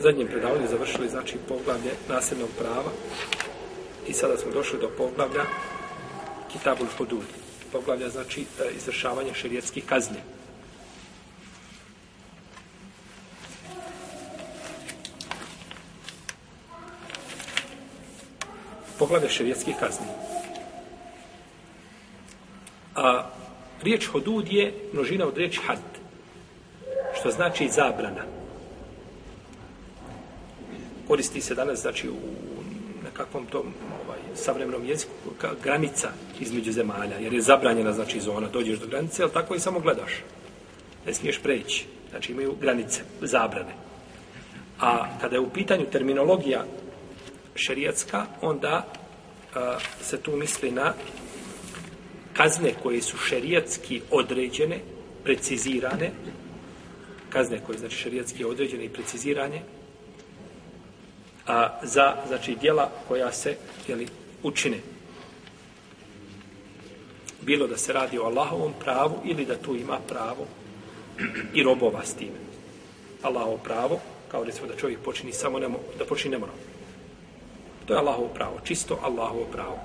zadnjem predavanju završili znači poglavlje nasljednog prava i sada smo došli do poglavlja Kitabul Hudud. Poglavlja znači e, izvršavanje šerijetskih kazni. Poglavlje šerijetskih kazni. A riječ hudud je množina od riječi had, što znači zabrana koristi se danas znači u nekakvom tom ovaj savremenom jeziku ka, granica između zemalja jer je zabranjena znači zona. Dođeš do granice al tako i samo gledaš. Ne smiješ preći. Znači imaju granice zabrane. A kada je u pitanju terminologija šerijatska onda a, se tu misli na kazne koje su šerijatski određene precizirane. Kazne koje znači šerijatski određene i precizirane a, za znači djela koja se jeli, učine. Bilo da se radi o Allahovom pravu ili da tu ima pravo i robova s time. Allahovo pravo, kao recimo da čovjek počini samo nemo, da počini nemoral. To je Allahovo pravo, čisto Allahovo pravo.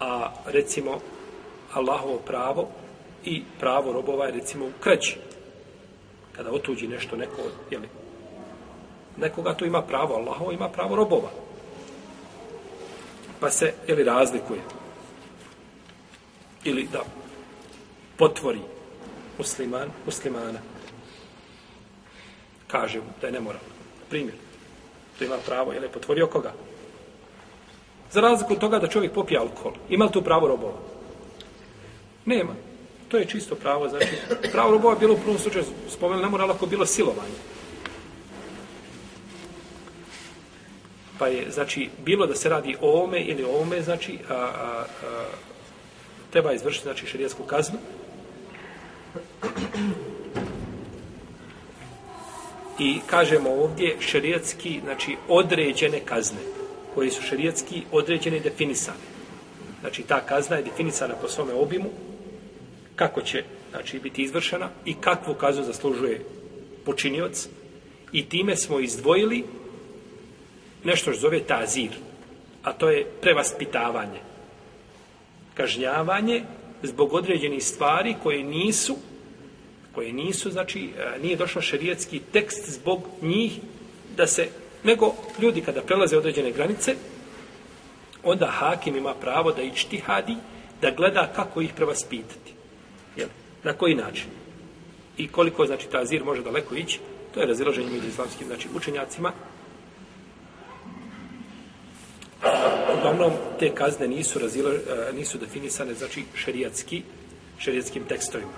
A recimo Allahovo pravo i pravo robova je recimo u krađi kada otuđi nešto neko, jeli, nekoga to ima pravo, Allah ima pravo robova. Pa se, jeli, razlikuje. Ili da potvori musliman, muslimana. Kaže mu da je nemoralno. Primjer. To ima pravo, jeli, potvorio koga? Za razliku od toga da čovjek popije alkohol. Ima li tu pravo robova? Nema. To je čisto pravo, znači, pravo robova bilo u prvom slučaju, spomenuli, ne mora lako bilo silovanje. Pa je, znači, bilo da se radi o ome ili o ome, znači, a, a, a, treba izvršiti, znači, šarijetsku kaznu. I kažemo ovdje šarijetski, znači, određene kazne, koje su šarijetski određene i definisane. Znači, ta kazna je definisana po svome obimu, kako će znači, biti izvršena i kakvu kaznu zaslužuje počinioc i time smo izdvojili nešto što zove tazir, a to je prevaspitavanje. Kažnjavanje zbog određenih stvari koje nisu koje nisu, znači, e, nije došao šerijetski tekst zbog njih da se, nego ljudi kada prelaze određene granice, onda hakim ima pravo da ičtihadi, da gleda kako ih prevaspitati. Na koji način? I koliko, znači, ta azir može daleko ići, to je razilaženje među islamskim, znači, učenjacima. Uglavnom, te kazne nisu, razila, e, nisu definisane, znači, šerijatski, šerijatskim tekstovima.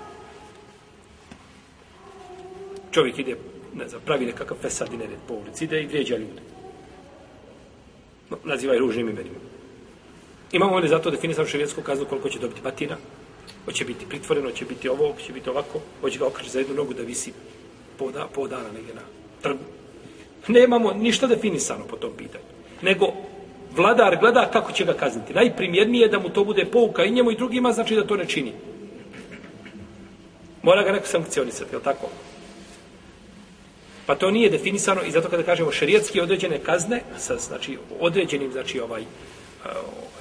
Čovjek ide, ne znam, pravi nekakav fesad i nered po ulici, ide i vrijeđa ljude. No, nazivaj ružnim imenima. Imamo li zato definisanu šerijatsku kaznu koliko će dobiti batina? Hoće biti pritvoreno, hoće biti ovo, hoće biti ovako, hoće ga okreći za jednu nogu da visi po, da, po dana negdje na trgu. Nemamo ništa definisano po tom pitanju. Nego vladar gleda kako će ga kazniti. Najprimjernije je da mu to bude pouka i njemu i drugima, znači da to ne čini. Mora ga neko sankcionisati, je li tako? Pa to nije definisano i zato kada kažemo šerijetski određene kazne, sa, znači određenim, znači ovaj, Eh,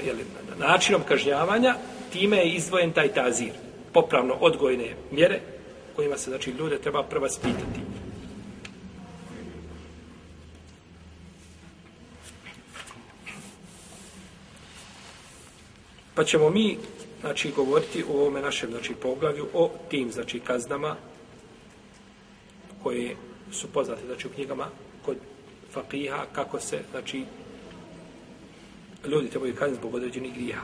jeli, načinom kažnjavanja, time je izdvojen taj tazir. Popravno odgojne mjere kojima se, znači, ljude treba prva spitati. Pa ćemo mi, znači, govoriti u ovome našem, znači, poglavlju o tim, znači, kaznama koje su poznate, znači, u knjigama kod fakiha kako se, znači, ljudi trebaju kazniti zbog određenih grija.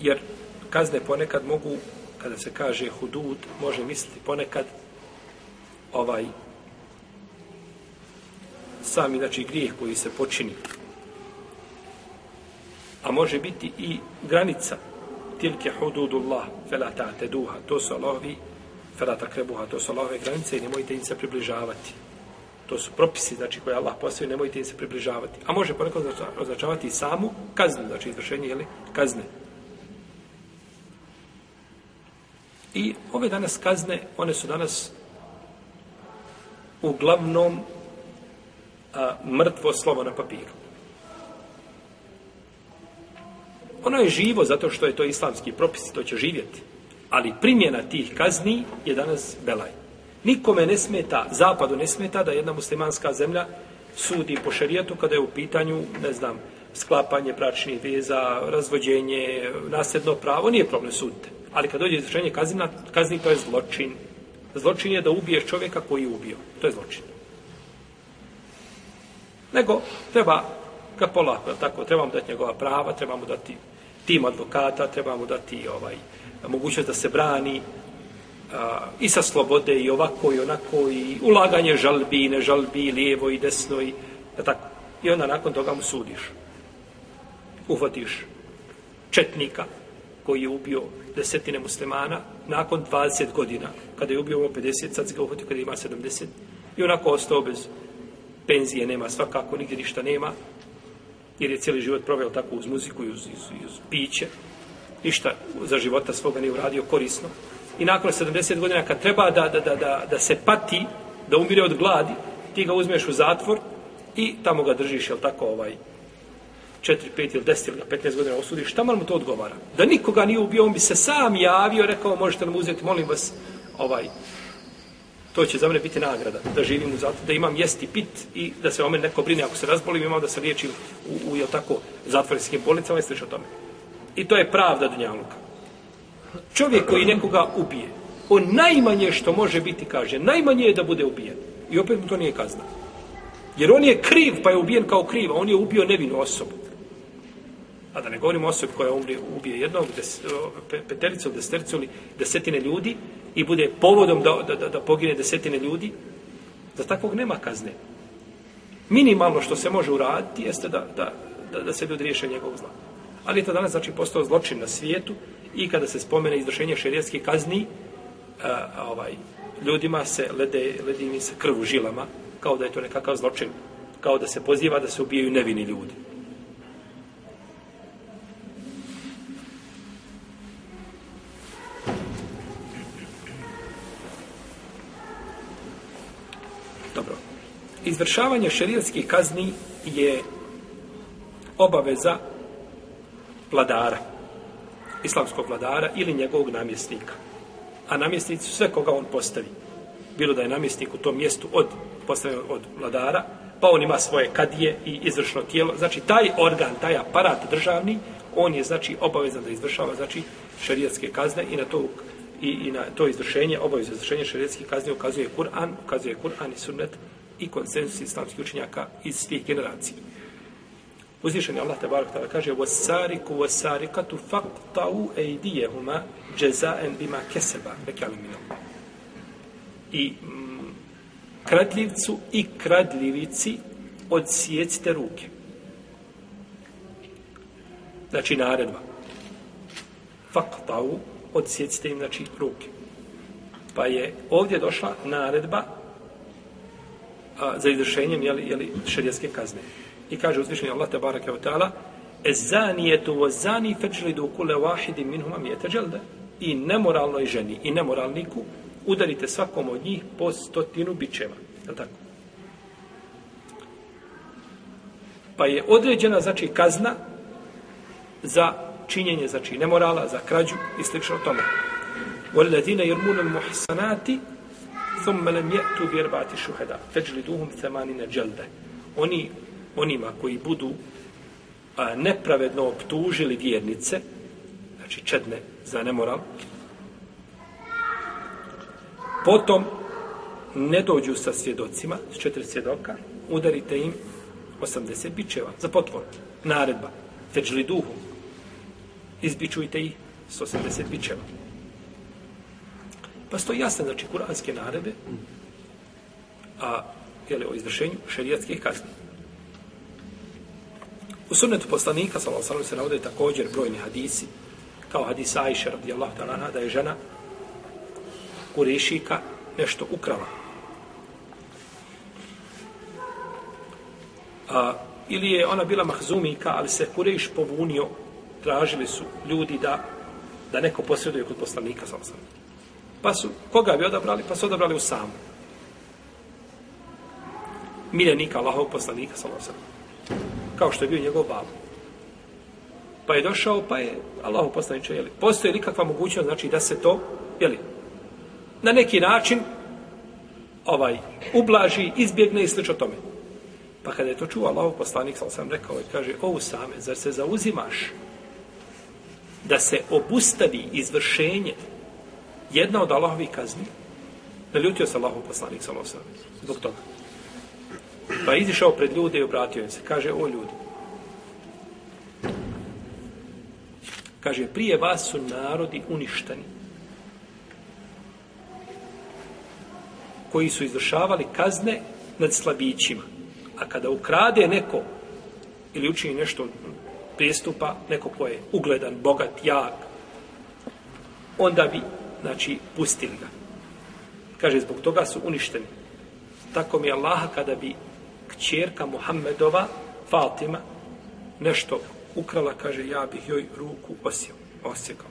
Jer kazne ponekad mogu, kada se kaže hudud, može misliti ponekad ovaj sami, znači, grijeh koji se počini. A može biti i granica. Tilke hududullah, fela ta'te duha. To su Allahovi, fela takrebuha. To su Allahove granice i nemojte im se približavati. To su propisi, znači, koje Allah postavio, nemojte im se približavati. A može ponekad označavati i samu kaznu, znači, izvršenje, jeli, kazne. I ove danas kazne, one su danas uglavnom a, mrtvo slovo na papiru. Ono je živo zato što je to islamski propis, to će živjeti. Ali primjena tih kazni je danas belaj. Nikome ne smeta, zapadu ne smeta da jedna muslimanska zemlja sudi po šarijetu kada je u pitanju, ne znam, sklapanje bračnih veza, razvođenje, nasljedno pravo, nije problem sudite. Ali kad dođe izvršenje kaznina, kazni to je zločin. Zločin je da ubiješ čovjeka koji je ubio. To je zločin. Nego treba ga polako, tako, trebamo dati njegova prava, trebamo dati tim advokata, trebamo dati ovaj, mogućnost da se brani a, i sa slobode i ovako i onako i ulaganje žalbi i ne žalbi, lijevo i desno i e tako. I onda nakon toga mu sudiš. Uhvatiš četnika koji je ubio desetine muslimana nakon 20 godina. Kada je ubio ovo 50, sad se ga uhvatio kada ima 70. I onako ostao bez penzije nema svakako, nigdje ništa nema, jer je cijeli život proveo tako uz muziku i uz, uz, uz piće, ništa za života svoga nije uradio korisno. I nakon 70 godina, kad treba da, da, da, da, da se pati, da umire od gladi, ti ga uzmeš u zatvor i tamo ga držiš, jel tako, ovaj, 4, 5 ili 10 ili 15 godina osudiš, šta mu to odgovara? Da nikoga nije ubio, on bi se sam javio, rekao, možete nam uzeti, molim vas, ovaj, to će za mene biti nagrada, da živim u zatvoru, da imam jesti pit i da se o mene neko brine ako se razbolim, imam da se liječim u, u jel tako, zatvorskim bolnicama i slično tome. I to je pravda Dunjaluka. Čovjek koji nekoga ubije, on najmanje što može biti, kaže, najmanje je da bude ubijen. I opet mu to nije kazna. Jer on je kriv, pa je ubijen kao kriv, a on je ubio nevinu osobu. A da ne govorimo o osobi koja umri, ubije jednog, des, petericu, destercu ili desetine ljudi i bude povodom da, da, da, da pogine desetine ljudi, za takvog nema kazne. Minimalno što se može uraditi jeste da, da, da, da se ljudi riješe njegovog zla. Ali je to danas znači postao zločin na svijetu i kada se spomene izvršenje šerijetskih kazni, a, a, ovaj, ljudima se lede, ledi im se krv u žilama, kao da je to nekakav zločin, kao da se poziva da se ubijaju nevini ljudi. Dobro. izvršavanje šerijatskih kazni je obaveza vladara, islamskog vladara ili njegovog namjesnika. A namjesnici su sve koga on postavi. Bilo da je namjesnik u tom mjestu od postavljen od vladara, pa on ima svoje kadije i izvršno tijelo. Znači, taj organ, taj aparat državni, on je, znači, obavezan da izvršava, znači, šerijatske kazne i na to i, i na to izvršenje, obavezno izvršenje šerijatskih kazni ukazuje Kur'an, ukazuje Kur'an i sunnet, i konsensus islamskih učenjaka iz svih generacija. Uzvišen je Allah tabarak ta'ala kaže وَسَارِكُ وَسَارِكَتُ فَقْتَعُوا اَيْدِيَهُمَا جَزَاءً بِمَا كَسَبَا نَكَالُ مِنَ I mm, kradljivcu i kradljivici odsjecite ruke. Znači naredba. Faktau, odsjecite im, znači, ruke. Pa je ovdje došla naredba a, za izvršenjem jeli, jeli, šarijaske kazne. I kaže uzvišenje Allah te barake wa ta'ala Ezanijetu wa zani feđlidu kule wahidi minhuma mijete dželde. I nemoralnoj ženi i nemoralniku udarite svakom od njih po stotinu bičeva. Je tako? Pa je određena, znači, kazna za činjenje, znači, nemorala, za krađu i slično tome. وَالَّذِينَ يَرْمُونَ الْمُحْسَنَاتِ ثم لم يأتوا بأربعة شهداء فجلدوهم ثمانين جلدة oni onima koji budu a, nepravedno optužili vjernice znači čedne za nemoral potom ne dođu sa svjedocima s četiri svjedoka udarite im 80 bičeva za potvor naredba Teđli duhu izbičujte ih s 80 bičeva. Pa stoji jasne, znači, kuranske naredbe, a, jeli, o izvršenju šerijatskih kazni. U sunnetu poslanika, sallallahu alejhi ve se navode također brojni hadisi, kao hadis Ajše, radijallahu ta'ala, da je žena Kurešika nešto ukrala. A, ili je ona bila mahzumika, ali se Kureš povunio, tražili su ljudi da da neko posreduje kod poslanika, sallallahu alejhi Pa su, koga bi odabrali? Pa su odabrali u samu. Miljenika Allahovog poslanika, sallallahu alejhi Kao što je bio njegov babo. Pa je došao, pa je Allahu poslaniče, jeli, postoji li kakva mogućnost, znači, da se to, jeli, na neki način, ovaj, ublaži, izbjegne i slično tome. Pa kada je to čuo Allahov poslanik, sam sam rekao, i kaže, o same, zar se zauzimaš da se obustavi izvršenje jedna od Allahovih kazni, naljutio se Allahov poslanik, sam sam, zbog toga. Pa je izišao pred ljude i obratio im se. Kaže, o ljudi. Kaže, prije vas su narodi uništeni. Koji su izvršavali kazne nad slabićima. A kada ukrade neko ili učini nešto prijestupa, neko ko je ugledan, bogat, jak, onda bi, znači, pustili ga. Kaže, zbog toga su uništeni. Tako mi Allaha kada bi kćerka Muhammedova, Fatima, nešto ukrala, kaže, ja bih joj ruku osio, osjekao.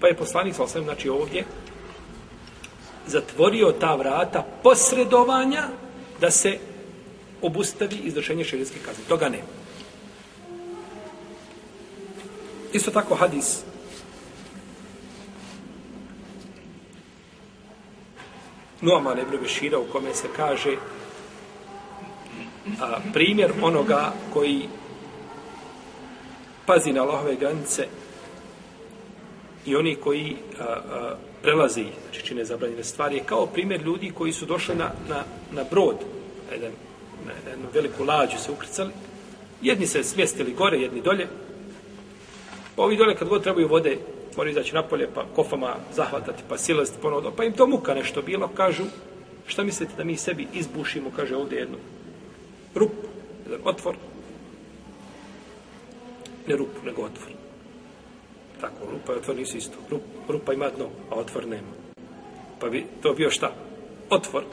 Pa je poslanik, sa osvijem, znači ovdje, zatvorio ta vrata posredovanja da se obustavi izvršenje šerijske kazne. Toga nema. Isto tako hadis Nuaman ibn Bešira u kome se kaže a, primjer onoga koji pazi na Allahove granice i oni koji a, a, prelazi, znači čine zabranjene stvari, je kao primjer ljudi koji su došli na, na, na brod, na, jedan, na jednu veliku lađu se ukrcali, jedni se smjestili gore, jedni dolje, pa ovi dole kad god trebaju vode, moraju izaći napolje, pa kofama zahvatati, pa silaziti ponovno, pa im to muka nešto bilo, kažu, šta mislite da mi sebi izbušimo, kaže ovdje jednu rupu, jedan otvor, ne rupu, nego otvor. Tako, rupa i otvor nisu isto. Rup, rupa ima dno, a otvor nema. Pa bi to bio šta? Otvor.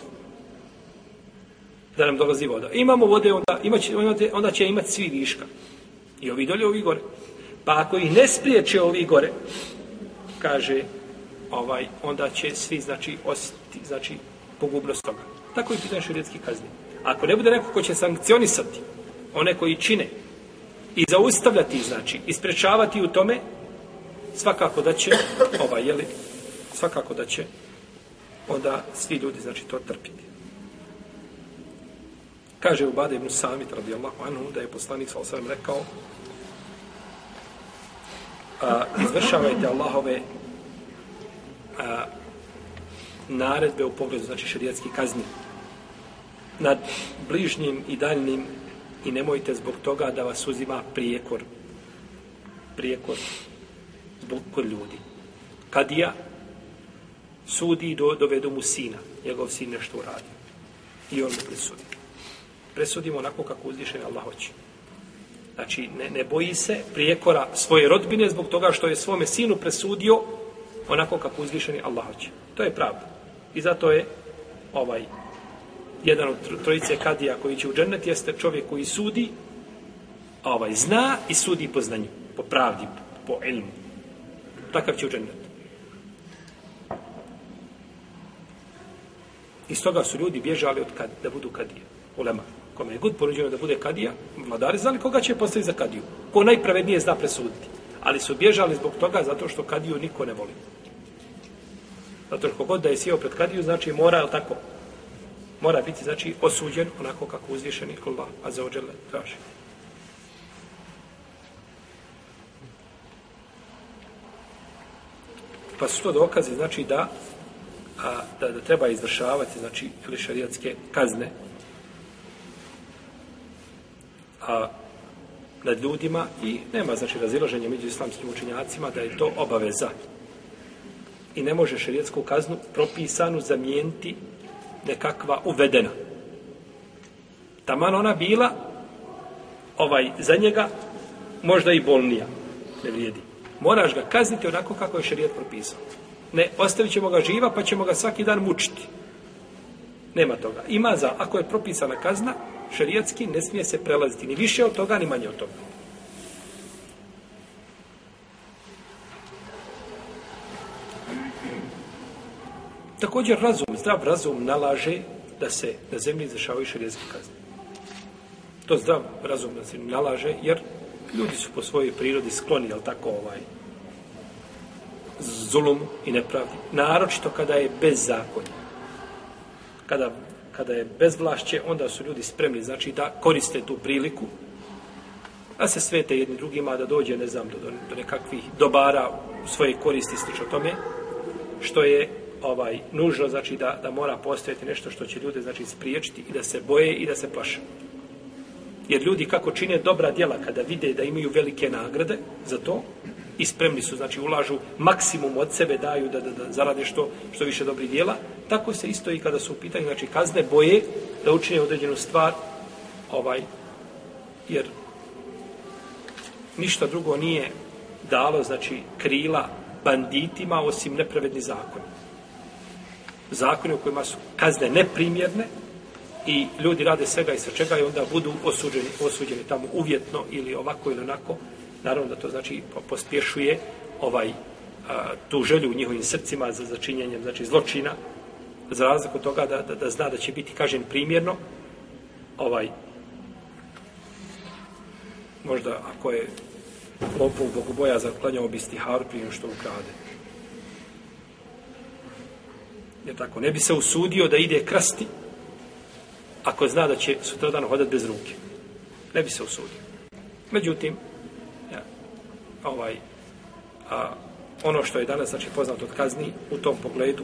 Da nam dolazi voda. Imamo vode, onda, imaće, onda će imati svi viška. I ovi dolje, ovi gore. Pa ako ih ne spriječe ovi gore, kaže, ovaj, onda će svi, znači, osjetiti, znači, pogubnost toga. Tako i pitanje šarijetski kazni. Ako ne bude neko ko će sankcionisati one koji čine i zaustavljati, znači, isprečavati u tome, svakako da će, ovaj, jeli, svakako da će onda svi ljudi, znači, to trpiti. Kaže Ubade ibn Samit, radijallahu anhu, da je poslanik sa osam rekao, a, izvršavajte Allahove a, naredbe u pogledu, znači šarijetski kazni nad bližnjim i daljnim i nemojte zbog toga da vas uzima prijekor prijekor zbog kod ljudi. Kadija sudi do, dovedu mu sina, njegov sin nešto uradi. I on mu presudi. Presudimo onako kako uzvišen Allah hoće. Znači, ne, ne boji se prijekora svoje rodbine zbog toga što je svome sinu presudio onako kako uzvišeni Allah hoće. To je pravda. I zato je ovaj jedan od trojice kadija koji će u džennet jeste čovjek koji sudi a ovaj zna i sudi po znanju, po pravdi, po ilmu. Takav će u džennet. I stoga su ljudi bježali od kad, da budu kadije. Ulema kome je god poruđeno da bude kadija, vladari znali koga će postaviti za kadiju. Ko najpravednije zna presuditi. Ali su bježali zbog toga zato što kadiju niko ne voli. Zato što god da je sjeo pred kadiju, znači mora, je tako? Mora biti, znači, osuđen onako kako uzvišeni Allah, a za ođele traži. Pa su to dokaze, znači, da, a, da, da treba izvršavati, znači, ili šarijatske kazne, A nad ljudima i nema znači razilaženja među islamskim učinjacima da je to obaveza. I ne može šerijetsku kaznu propisanu zamijeniti nekakva uvedena. Taman ona bila ovaj za njega možda i bolnija. Ne vrijedi. Moraš ga kazniti onako kako je šerijet propisao. Ne, ostavit ćemo ga živa pa ćemo ga svaki dan mučiti. Nema toga. Ima za, ako je propisana kazna, šerijatski ne smije se prelaziti ni više od toga, ni manje od toga. Također razum, zdrav razum nalaže da se na zemlji izrašavaju šerijatske kazne. To zdrav razum nalaže, jer ljudi su po svojoj prirodi skloni, jel tako, ovaj, zulum i nepravdi. Naročito kada je bez zakonja. Kada, kada je bezvlašće, onda su ljudi spremni, znači, da koriste tu priliku, da se svete jedni drugima, da dođe, ne znam, do, do nekakvih dobara u svoje koristi, slično tome, što je ovaj nužno znači da da mora postojati nešto što će ljude znači spriječiti i da se boje i da se plaše. Jer ljudi kako čine dobra djela kada vide da imaju velike nagrade za to i spremni su, znači ulažu maksimum od sebe, daju da, da, da zarade što, što više dobrih djela, tako se isto i kada su u pitanju, znači kazne boje da učine određenu stvar, ovaj, jer ništa drugo nije dalo, znači, krila banditima osim nepravedni zakon. Zakoni u kojima su kazne neprimjerne, i ljudi rade svega i sa čega i onda budu osuđeni, osuđeni tamo uvjetno ili ovako ili onako, naravno da to znači pospješuje ovaj a, tu želju u njihovim srcima za začinjenjem znači zločina za razliku toga da, da, da zna da će biti kažen primjerno ovaj možda ako je lopov bogoboja za klanjao bi stihar prije što ukrade jer tako ne bi se usudio da ide krasti ako zna da će sutradan hodati bez ruke. Ne bi se usudio. Međutim, ja, ovaj, a, ono što je danas znači, poznato od kazni u tom pogledu,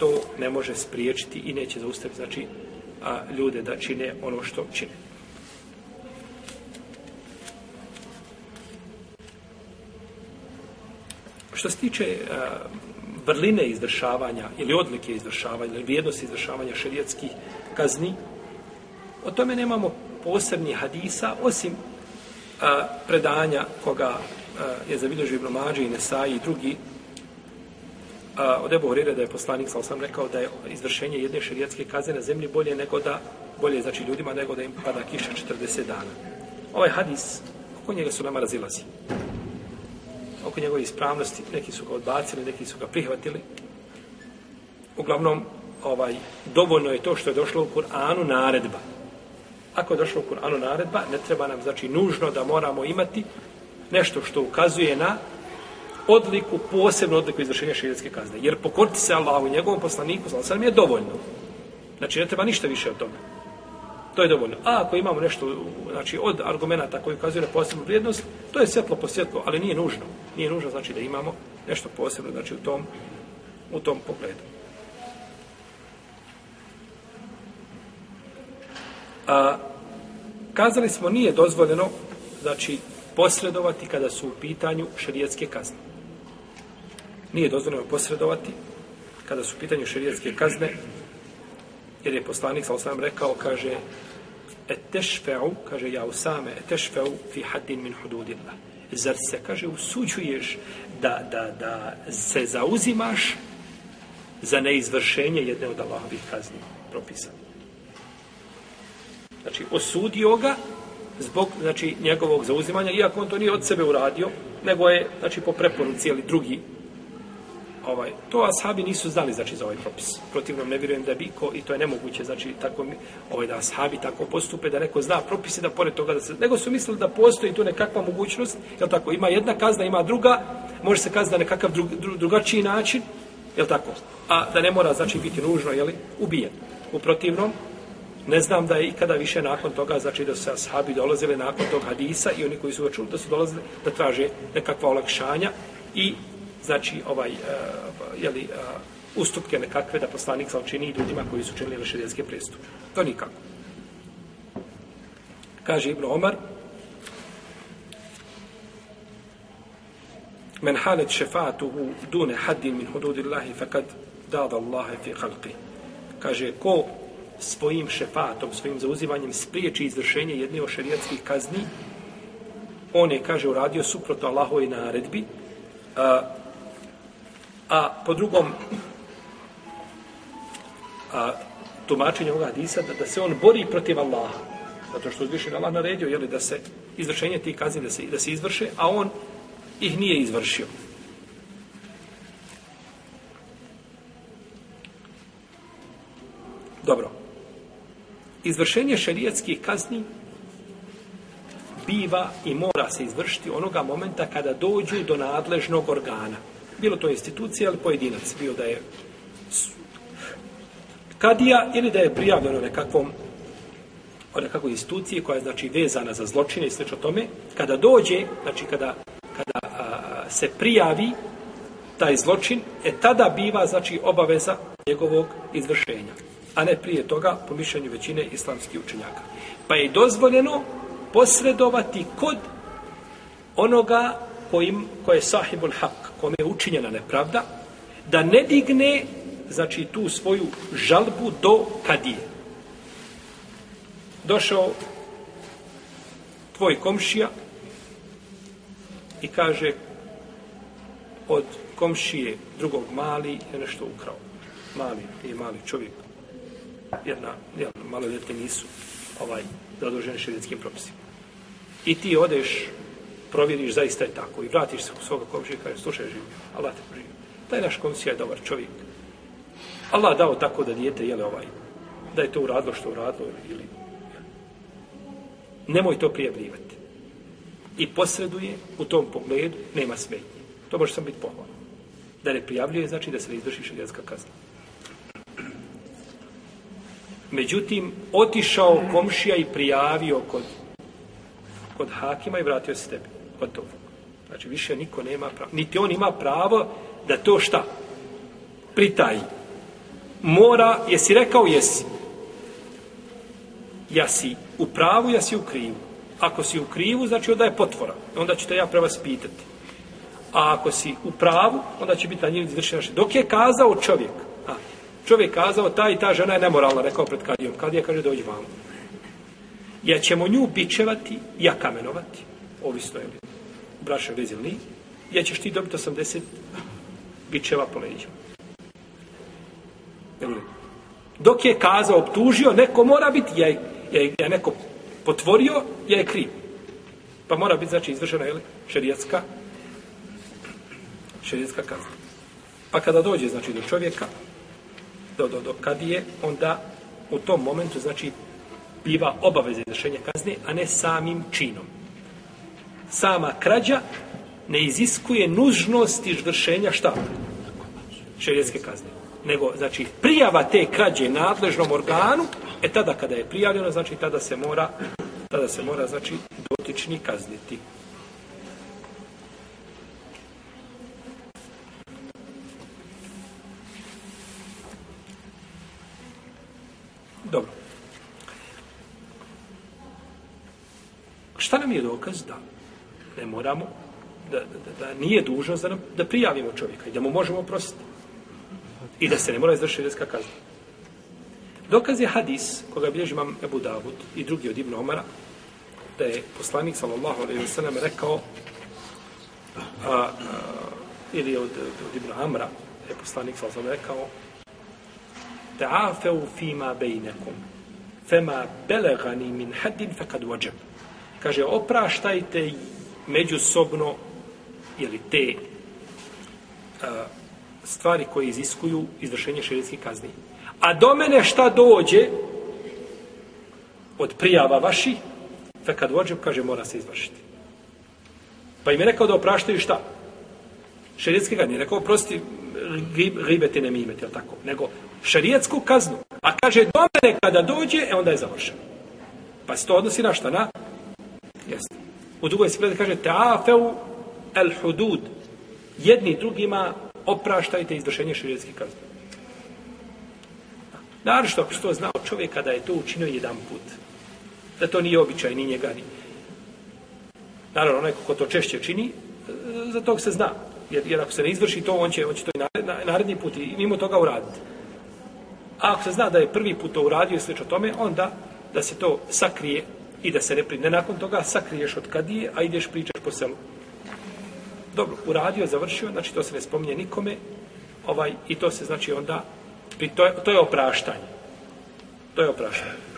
to ne može spriječiti i neće zaustaviti znači, a, ljude da čine ono što čine. Što se tiče a, vrline izvršavanja ili odlike izvršavanja ili vrijednosti izvršavanja šerijetskih kazni, O tome nemamo posebni hadisa, osim a, predanja koga a, je zabilježio Ibn Mađe i Nesai i drugi. A, od Ebu Horire da je poslanik, sam sam rekao, da je izvršenje jedne šerijatske kazne na zemlji bolje nego da, bolje znači ljudima nego da im pada kiša 40 dana. Ovaj hadis, oko njega su nama razilazi. Oko njegove ispravnosti, neki su ga odbacili, neki su ga prihvatili. Uglavnom, ovaj, dovoljno je to što je došlo u Kur'anu naredba Ako je došlo u Kur'anu naredba, ne treba nam, znači, nužno da moramo imati nešto što ukazuje na odliku, posebnu odliku izvršenja šerijatske kazne. Jer pokoriti se Allahu i njegovom poslaniku, znači, sam je dovoljno. Znači, ne treba ništa više od toga. To je dovoljno. A ako imamo nešto, znači, od argumenta koji ukazuje na posebnu vrijednost, to je svjetlo po svjetlo, ali nije nužno. Nije nužno, znači, da imamo nešto posebno, znači, u tom, u tom pogledu. A, kazali smo nije dozvoljeno znači posredovati kada su u pitanju šerijetske kazne. Nije dozvoljeno posredovati kada su u pitanju šerijetske kazne jer je poslanik sa osam rekao kaže etešfeu kaže ja usame etešfeu fi haddin min hududillah. Zar se kaže usuđuješ da, da, da se zauzimaš za neizvršenje jedne od Allahovih kazni propisane znači osudio ga zbog znači njegovog zauzimanja iako on to nije od sebe uradio nego je znači po preporuci ali drugi ovaj to ashabi nisu znali znači za ovaj propis. Protivno ne vjerujem da bi ko i to je nemoguće znači tako ovaj da ashabi tako postupe da neko zna propise da pored toga da se nego su mislili da postoji tu nekakva mogućnost je tako ima jedna kazna ima druga može se kazna na nekakav drug, dru, drugačiji način je tako? A da ne mora znači biti nužno je li ubijen. U protivnom Ne znam da je ikada više nakon toga, znači da su ashabi dolazili nakon tog hadisa i oni koji su ga čuli da su dolazili da traže nekakva olakšanja i znači ovaj, e, uh, jeli, uh, e, ustupke nekakve da poslanik sa učini ljudima koji su činili širijetske prestupe. To nikako. Kaže Ibn Omar, Men halet šefatuhu dune haddin min hududillahi fakad dada Allahe fi halqi. Kaže, ko svojim šefatom, svojim zauzivanjem spriječi izvršenje jedne od šerijatskih kazni, on je, kaže, uradio suprotno Allahove naredbi, a, a po drugom a, tumačenju ovoga hadisa, da, da se on bori protiv Allaha, zato što uzvišen Allah naredio, jeli, da se izvršenje tih kazni, da se, da se izvrše, a on ih nije izvršio. Dobro. Izvršenje šerijatskih kazni biva i mora se izvršiti onoga momenta kada dođu do nadležnog organa. Bilo to institucija ili pojedinac, bio da je kadija ili da je prijavljeno nekakvom o nekakvoj instituciji koja je znači vezana za zločine i slično o tome, kada dođe, znači kada, kada a, se prijavi taj zločin, e tada biva znači obaveza njegovog izvršenja, a ne prije toga po mišljenju većine islamskih učenjaka. Pa je dozvoljeno posredovati kod onoga kojim, ko je sahibul hak, kome je učinjena nepravda, da ne digne znači tu svoju žalbu do kadije. Došao tvoj komšija i kaže od komšije drugog mali je nešto ukrao. Mali je mali čovjek. Jedna, jedna malo djete nisu ovaj zaduženi šerijetskim propisima. I ti odeš, provjeriš zaista je tako i vratiš se u svoga komšija i kaže, slušaj, živi, Allah te poživio. Taj naš komšija je dobar čovjek. Allah dao tako da dijete, jele ovaj, da je to uradilo što uradilo ili nemoj to prijavljivati. I posreduje u tom pogledu, nema smetnje. To može sam biti pohvalno. Da ne prijavljuje, znači da se ne izvrši šarijetska kazna. Međutim, otišao komšija i prijavio kod, kod hakima i vratio se tebi. Gotovo. Znači, više niko nema pravo. Niti on ima pravo da to šta? Pritaji. Mora, jesi rekao, jesi. Ja si u pravu, ja si u krivu. Ako si u krivu, znači onda je potvora. Onda ću te ja pre vas pitati. A ako si u pravu, onda će biti na njim izvršena Dok je kazao čovjek, a, čovjek kazao, ta i ta žena je nemoralna, rekao pred kadijom. Kadija kaže, dođi vam. Ja ćemo nju bičevati, ja kamenovati, ovisno je li u vezi ili ja ćeš ti dobiti 80 bičeva po leđima. Dok je kazao, optužio, neko mora biti, ja, ja, ja neko potvorio, ja je kriv. Pa mora biti, znači, izvršena, je šerijatska, šerijatska kazna. Pa kada dođe, znači, do čovjeka, do, do, do kadije, onda u tom momentu, znači, biva obaveza izvršenja kazne, a ne samim činom. Sama krađa ne iziskuje nužnost izvršenja šta? Šerijetske kazne. Nego, znači, prijava te krađe nadležnom organu, e tada kada je prijavljeno, znači, tada se mora, tada se mora, znači, dotični kazniti. Dobro. Šta nam je dokaz da ne moramo, da, da, da nije dužnost da, nam, da prijavimo čovjeka i da mu možemo oprostiti. i da se ne mora izvršiti redska kazna. Dokaz je hadis koga bilježi imam Ebu Davud i drugi od Ibn Omara da je poslanik sallallahu alaihi wa sallam rekao a, a, ili od, od Ibn Amra je poslanik sallallahu alaihi ve sellem rekao ta'afeu fima bejnekum fema belegani min haddin fekad vođem kaže opraštajte međusobno ili te a, stvari koje iziskuju izvršenje šerijskih kazni. A do mene šta dođe od prijava vaši, fe kad vođem, kaže, mora se izvršiti. Pa im je rekao da opraštaju šta? Šerijetski kazni. Rekao, prosti, ribeti ne mimeti, ili tako? Nego šerijetsku kaznu. A kaže, do mene kada dođe, e onda je završeno. Pa se to odnosi na šta? Na? U drugoj se kaže, ta'afeu el hudud. Jedni drugima opraštajte izvršenje širijetskih kazni. Naravno što ako što znao čovjek kada je to učinio jedan put, da to nije običaj ni njega ni. Naravno, onaj ko to češće čini, e, za tog se zna. Jer, jer ako se ne izvrši to, on će, on će to i naredni, naredni put i mimo toga uraditi. A ako se zna da je prvi put to uradio i slično tome, onda da se to sakrije i da se ne pride. Nakon toga sakriješ od kadije, a ideš pričaš po selu. Dobro, uradio, završio, znači to se ne spominje nikome, ovaj, i to se znači onda, pri, to, je, to je opraštanje. To je opraštanje.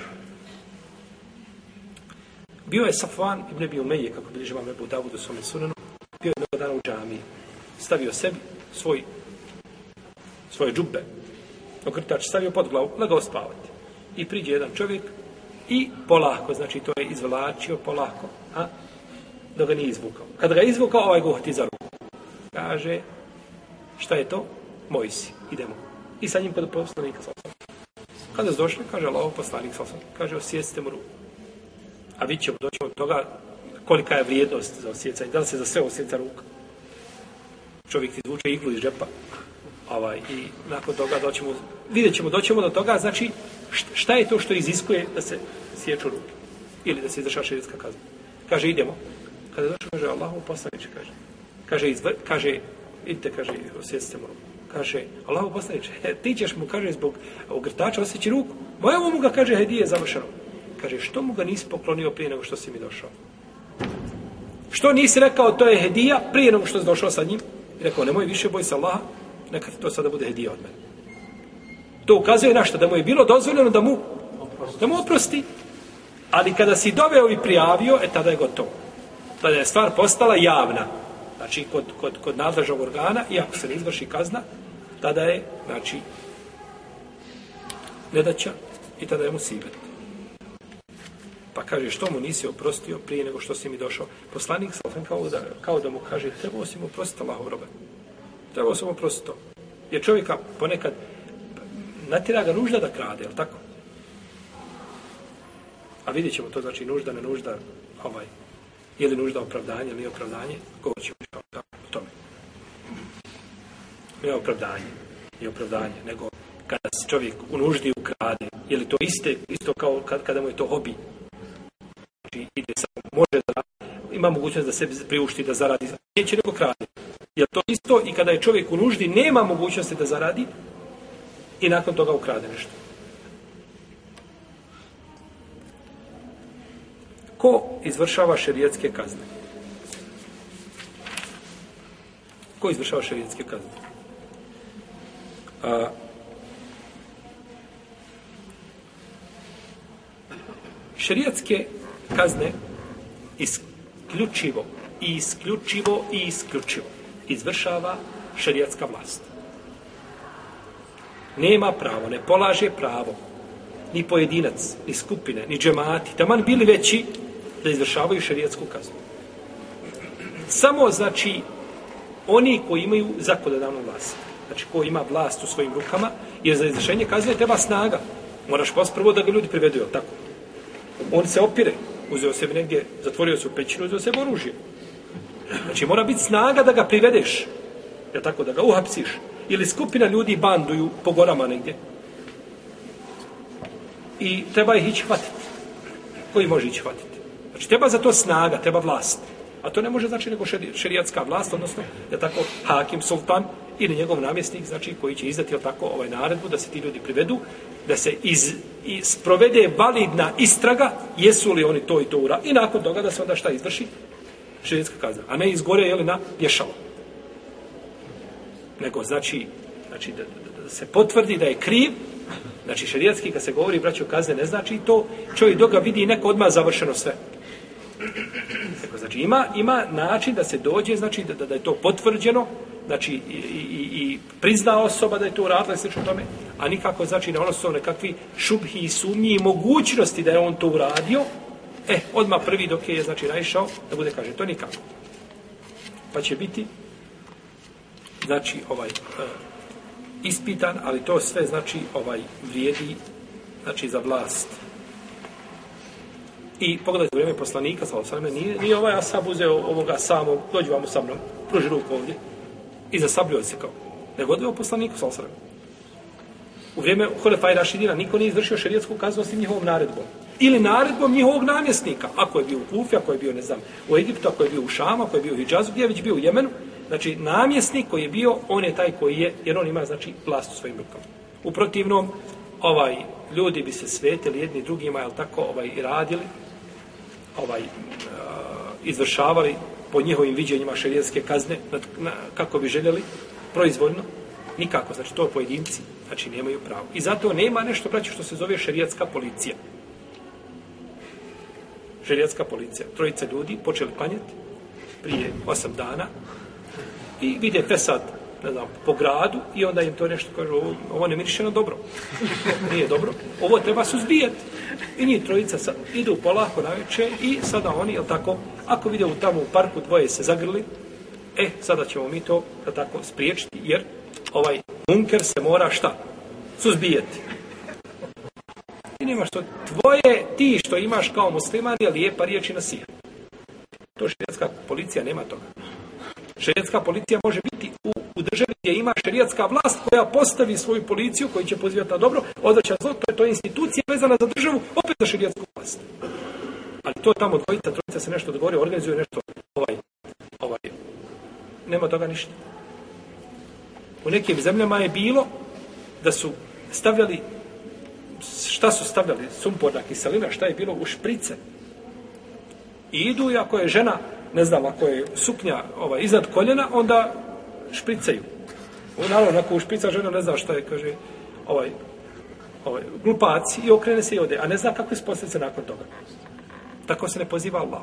Bio je Safvan ibn Abi Umeje, kako bliže vam Ebu Davudu svome sunanu, bio je jednog dana u džamiji. Stavio sebi svoj, svoje džube, okrtač stavio pod glavu, legao spavati. I priđe jedan čovjek i polako, znači to je izvlačio polako, a dok ga nije izvukao. Kad ga je izvukao, ovaj ga za ruku. Kaže, šta je to? Moj si, idemo. I sa njim kod poslanika sa Kada su došli, kaže Allah, poslanik sa kaže, osjecite mu ruku. A vi ćemo doći od toga kolika je vrijednost za osjecanje. Da li se za sve osjeca ruka? Čovjek ti izvuče iglu iz džepa. Ovaj, I nakon toga doćemo, vidjet ćemo, doćemo do toga, znači, šta je to što iziskuje da se sječu ruke? Ili da se izraša širijska kazna? Kaže, idemo. Kada došao, kaže, Allahu poslaniče, kaže. Kaže, izvr, kaže, idite, kaže, osjecite mu ruku. Kaže, Allahu poslaniče, ti ćeš mu, kaže, zbog ogrtača osjeći ruku. Moja mu ga, kaže, hedije završeno. Kaže, što mu ga nisi poklonio prije nego što si mi došao? Što nisi rekao, to je hedija prije nego što si došao sa njim? I rekao, nemoj više boj se Allaha, neka to sada bude hedija od mene. To ukazuje na što, da mu je bilo dozvoljeno da mu, da mu oprosti. Ali kada si doveo i prijavio, e tada je gotovo. Tada je stvar postala javna. Znači, kod, kod, kod nadležnog organa, i ako se ne izvrši kazna, tada je, znači, nedaća i tada je mu sibet. Pa kaže, što mu nisi oprostio prije nego što si mi došao? Poslanik sa kao da, kao da mu kaže, trebao si mu oprostiti Allahov robe. Trebao sam oprostiti to. Jer čovjeka ponekad natira ga nužda da krade, je tako? A vidjet ćemo to, znači nužda, ne nužda, ovaj, je li nužda opravdanje ili opravdanje, govorit ćemo o tome. Ne opravdanje, nije opravdanje, nego kada se čovjek u nuždi ukrade, je li to iste, isto kao kad, kada mu je to hobi, znači ide samo, može da ima mogućnost da se priušti da zaradi, neće nego krade. Je to isto i kada je čovjek u nuždi, nema mogućnosti da zaradi i nakon toga ukrade nešto. Ko izvršava šerijetske kazne? Ko izvršava šerijetske kazne? A, šerijetske kazne isključivo i isključivo i isključivo izvršava šerijatska vlast. Nema pravo, ne polaže pravo ni pojedinac, ni skupine, ni džemati, taman bili veći da izvršavaju šerijetsku kaznu. Samo, znači, oni koji imaju zakonodavnu vlast, znači ko ima vlast u svojim rukama, jer za izvršenje kazne treba snaga. Moraš pas prvo da ga ljudi privedu, je tako? On se opire, uzeo sebi negdje, zatvorio se u pećinu, uzeo sebi oružje. Znači, mora biti snaga da ga privedeš, je tako, da ga uhapsiš. Ili skupina ljudi banduju po gorama negdje. I treba ih ići hvatiti. Koji može ići hvatiti? Znači, treba za to snaga, treba vlast. A to ne može znači nego šerijatska vlast, odnosno, je tako, hakim, sultan ili njegov namjesnik, znači, koji će izdati, tako, ovaj naredbu da se ti ljudi privedu, da se iz, iz provede validna istraga, jesu li oni to i to ura, i nakon toga da se onda šta izvrši? Šerijatska kazna. A ne izgore, je li na pješalo. Nego, znači, znači da, da, da se potvrdi da je kriv, znači šerijatski kad se govori braćo kazne ne znači to čovjek doga vidi neko odmah završeno sve znači ima, ima način da se dođe, znači da, da je to potvrđeno, znači i, i, i prizna osoba da je to uradila i sl. tome, a nikako znači na ono su nekakvi šubhi i sumnji i mogućnosti da je on to uradio, e, odmah prvi dok je znači naišao, da bude kaže, to nikako. Pa će biti znači ovaj e, ispitan, ali to sve znači ovaj vrijedi znači za vlast. I pogledajte vrijeme poslanika, sa osvrame, nije, nije ovaj asab uzeo ovoga samog, dođi vam sa mnom, pruži ruku ovdje, i zasabljuje se kao. Nego odveo poslaniku, sa osvrame. U vrijeme Hulefa i Rašidina niko nije izvršio šerijetsku kaznu osim njihovom naredbom. Ili naredbom njihovog namjesnika. Ako je bio u Kufi, ako je bio, ne znam, u Egiptu, ako je bio u Šama, ako je bio u Hidžazu, gdje je već bio u Jemenu, znači namjesnik koji je bio, on je taj koji je, jer on ima znači vlast u svojim rukama. U protivnom, ovaj, ljudi bi se svetili jedni drugima, jel tako, ovaj, i radili, ovaj, uh, izvršavali po njihovim viđenjima šerijetske kazne, na, na, kako bi željeli, proizvoljno, nikako, znači to pojedinci, znači nemaju pravo. I zato nema nešto, braći, što se zove šerijetska policija. Šerijetska policija. Trojica ljudi počeli klanjati prije osam dana i vide Fesad ne znam, po gradu i onda im to nešto kaže, ovo, ovo ne miriše na dobro. Nije dobro. Ovo treba suzbijati. I njih trojica sad, idu polako na večer i sada oni, jel tako, ako vide u tamo u parku dvoje se zagrli, e, sada ćemo mi to, jel tako, spriječiti, jer ovaj munker se mora šta? Suzbijati. I nema što, tvoje, ti što imaš kao musliman je lijepa riječ i nasija. To šrijetska policija nema toga. Šerijatska policija može biti u, u državi gdje ima šerijatska vlast koja postavi svoju policiju koji će pozivati na dobro, odvraća zlo, to je, to je institucija vezana za državu, opet za šerijatsku vlast. Ali to tamo dvojica, trojica se nešto dogovore, organizuje nešto, ovaj, ovaj, nema toga ništa. U nekim zemljama je bilo da su stavljali, šta su stavljali, sumporna kiselina, šta je bilo u šprice. I idu i ako je žena ne znam, ako je suknja ovaj, iznad koljena, onda špricaju. U naravno, ako šprica žena ne zna šta je, kaže, ovaj, ovaj, glupac i okrene se i ode, a ne zna kako je posljedice nakon toga. Tako se ne poziva Allah.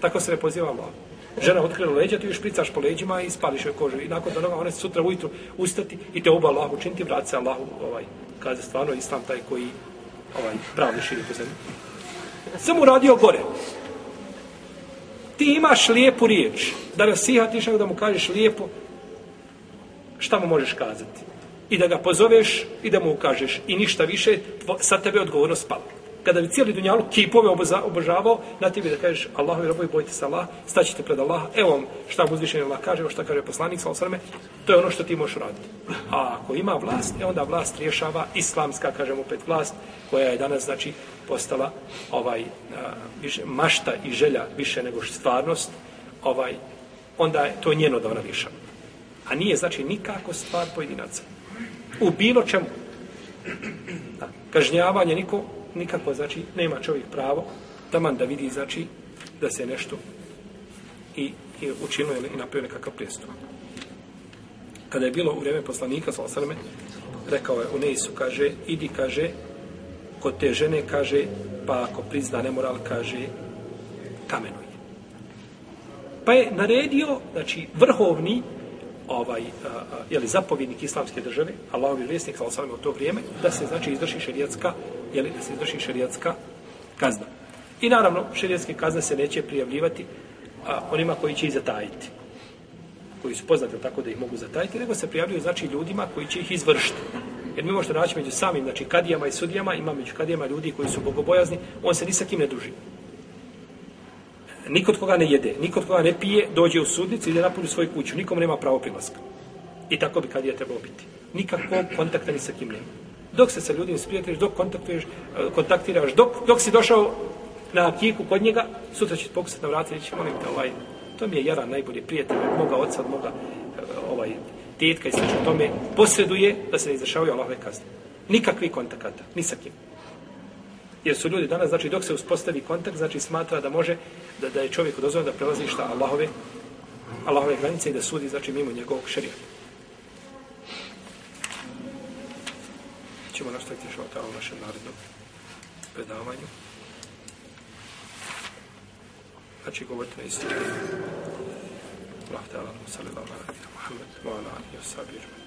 Tako se ne poziva Allah. Žena otkrila leđa, ti ju špricaš po leđima i spališ joj kožu. I nakon toga ona se sutra ujutru ustati i te oba Allah učiniti, vrati se Allahu, ovaj, kaže stvarno islam taj koji ovaj, pravni širi po zemlji. Samo radio gore ti imaš lijepu riječ, da nasihatiš nego da mu kažeš lijepo, šta mu možeš kazati? I da ga pozoveš i da mu ukažeš. I ništa više, sa tebe odgovornost spala. Kada bi cijeli dunjalu kipove obožavao, na tebi da kažeš Allahu i robovi, bojite se Allah, staćete pred Allaha, evo vam šta mu uzvišenje Allah kaže, evo šta kaže poslanik, sa osrme, to je ono što ti možeš raditi. A ako ima vlast, e onda vlast rješava islamska, kažemo opet vlast, koja je danas, znači, postala ovaj a, više, mašta i želja više nego stvarnost, ovaj, onda je to njeno da ona rješava. A nije, znači, nikako stvar pojedinaca. U bilo čemu. Da. Kažnjavanje niko, nikako, znači, nema čovjek pravo taman da vidi, znači, da se nešto i, i učinilo i napravio nekakav prijestup. Kada je bilo u vrijeme poslanika, sa osaleme, rekao je u Neisu, kaže, idi, kaže, kod te žene kaže, pa ako prizna nemoral, kaže, kamenuje. Pa je naredio, znači, vrhovni, ovaj, a, a, jeli, zapovjednik islamske države, Allahovi vjesnik, sa u to vrijeme, da se, znači, izvrši šerijatska, jeli, da se izvrši šerijatska kazna. I naravno, šerijatske kazne se neće prijavljivati a, onima koji će ih zatajiti koji su poznati tako da ih mogu zatajiti, nego se prijavljuju znači ljudima koji će ih izvršiti. Jer mi možete naći među samim, znači kadijama i sudijama, ima među kadijama ljudi koji su bogobojazni, on se ni sa kim ne druži. Nikod koga ne jede, nikod koga ne pije, dođe u sudnicu i ide napolju svoju kuću. Nikom nema pravo prilaska. I tako bi kadija trebalo biti. Nikakvog kontakta ni sa kim nema. Dok se sa ljudima sprijateljiš, dok kontaktuješ, e, kontaktiraš, dok, dok si došao na akiku kod njega, sutra će pokusati na vrati i reći, molim te, ovaj, to mi je jedan najbolji prijatelj, moga oca, moga e, ovaj, tetka i slično tome, posreduje da se ne izrašavaju Allahove kazne. Nikakvi kontakata, ni sa kim. Jer su ljudi danas, znači dok se uspostavi kontakt, znači smatra da može, da, da je čovjek dozvoljeno da prelazi šta Allahove, Allahove granice i da sudi, znači mimo njegovog šarijata. Ćemo nastaviti što tamo u našem narednom predavanju. Znači govorite na istinu. Allah ta'ala, sallallahu alaihi wa sallam. محمد وعلى آله وصحبه أجمعين